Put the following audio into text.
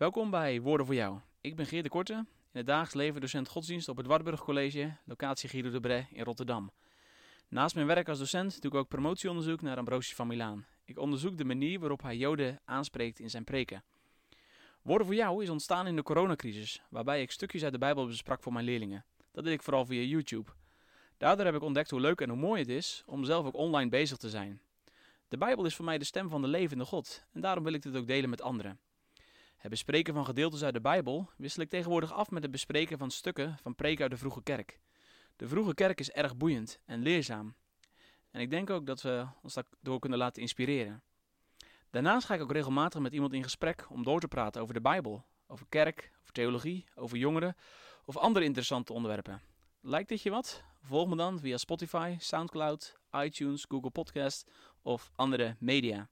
Welkom bij Woorden voor Jou. Ik ben Geert de Korte, in het dagelijks leven docent godsdienst op het Wartburg College, locatie Guido de Bray in Rotterdam. Naast mijn werk als docent doe ik ook promotieonderzoek naar Ambrosius van Milaan. Ik onderzoek de manier waarop hij Joden aanspreekt in zijn preken. Woorden voor Jou is ontstaan in de coronacrisis, waarbij ik stukjes uit de Bijbel besprak voor mijn leerlingen. Dat deed ik vooral via YouTube. Daardoor heb ik ontdekt hoe leuk en hoe mooi het is om zelf ook online bezig te zijn. De Bijbel is voor mij de stem van de levende God en daarom wil ik dit ook delen met anderen. Het bespreken van gedeeltes uit de Bijbel wissel ik tegenwoordig af met het bespreken van stukken van preken uit de vroege kerk. De vroege kerk is erg boeiend en leerzaam. En ik denk ook dat we ons daardoor kunnen laten inspireren. Daarnaast ga ik ook regelmatig met iemand in gesprek om door te praten over de Bijbel, over kerk, over theologie, over jongeren of andere interessante onderwerpen. Lijkt dit je wat? Volg me dan via Spotify, SoundCloud, iTunes, Google Podcast of andere media.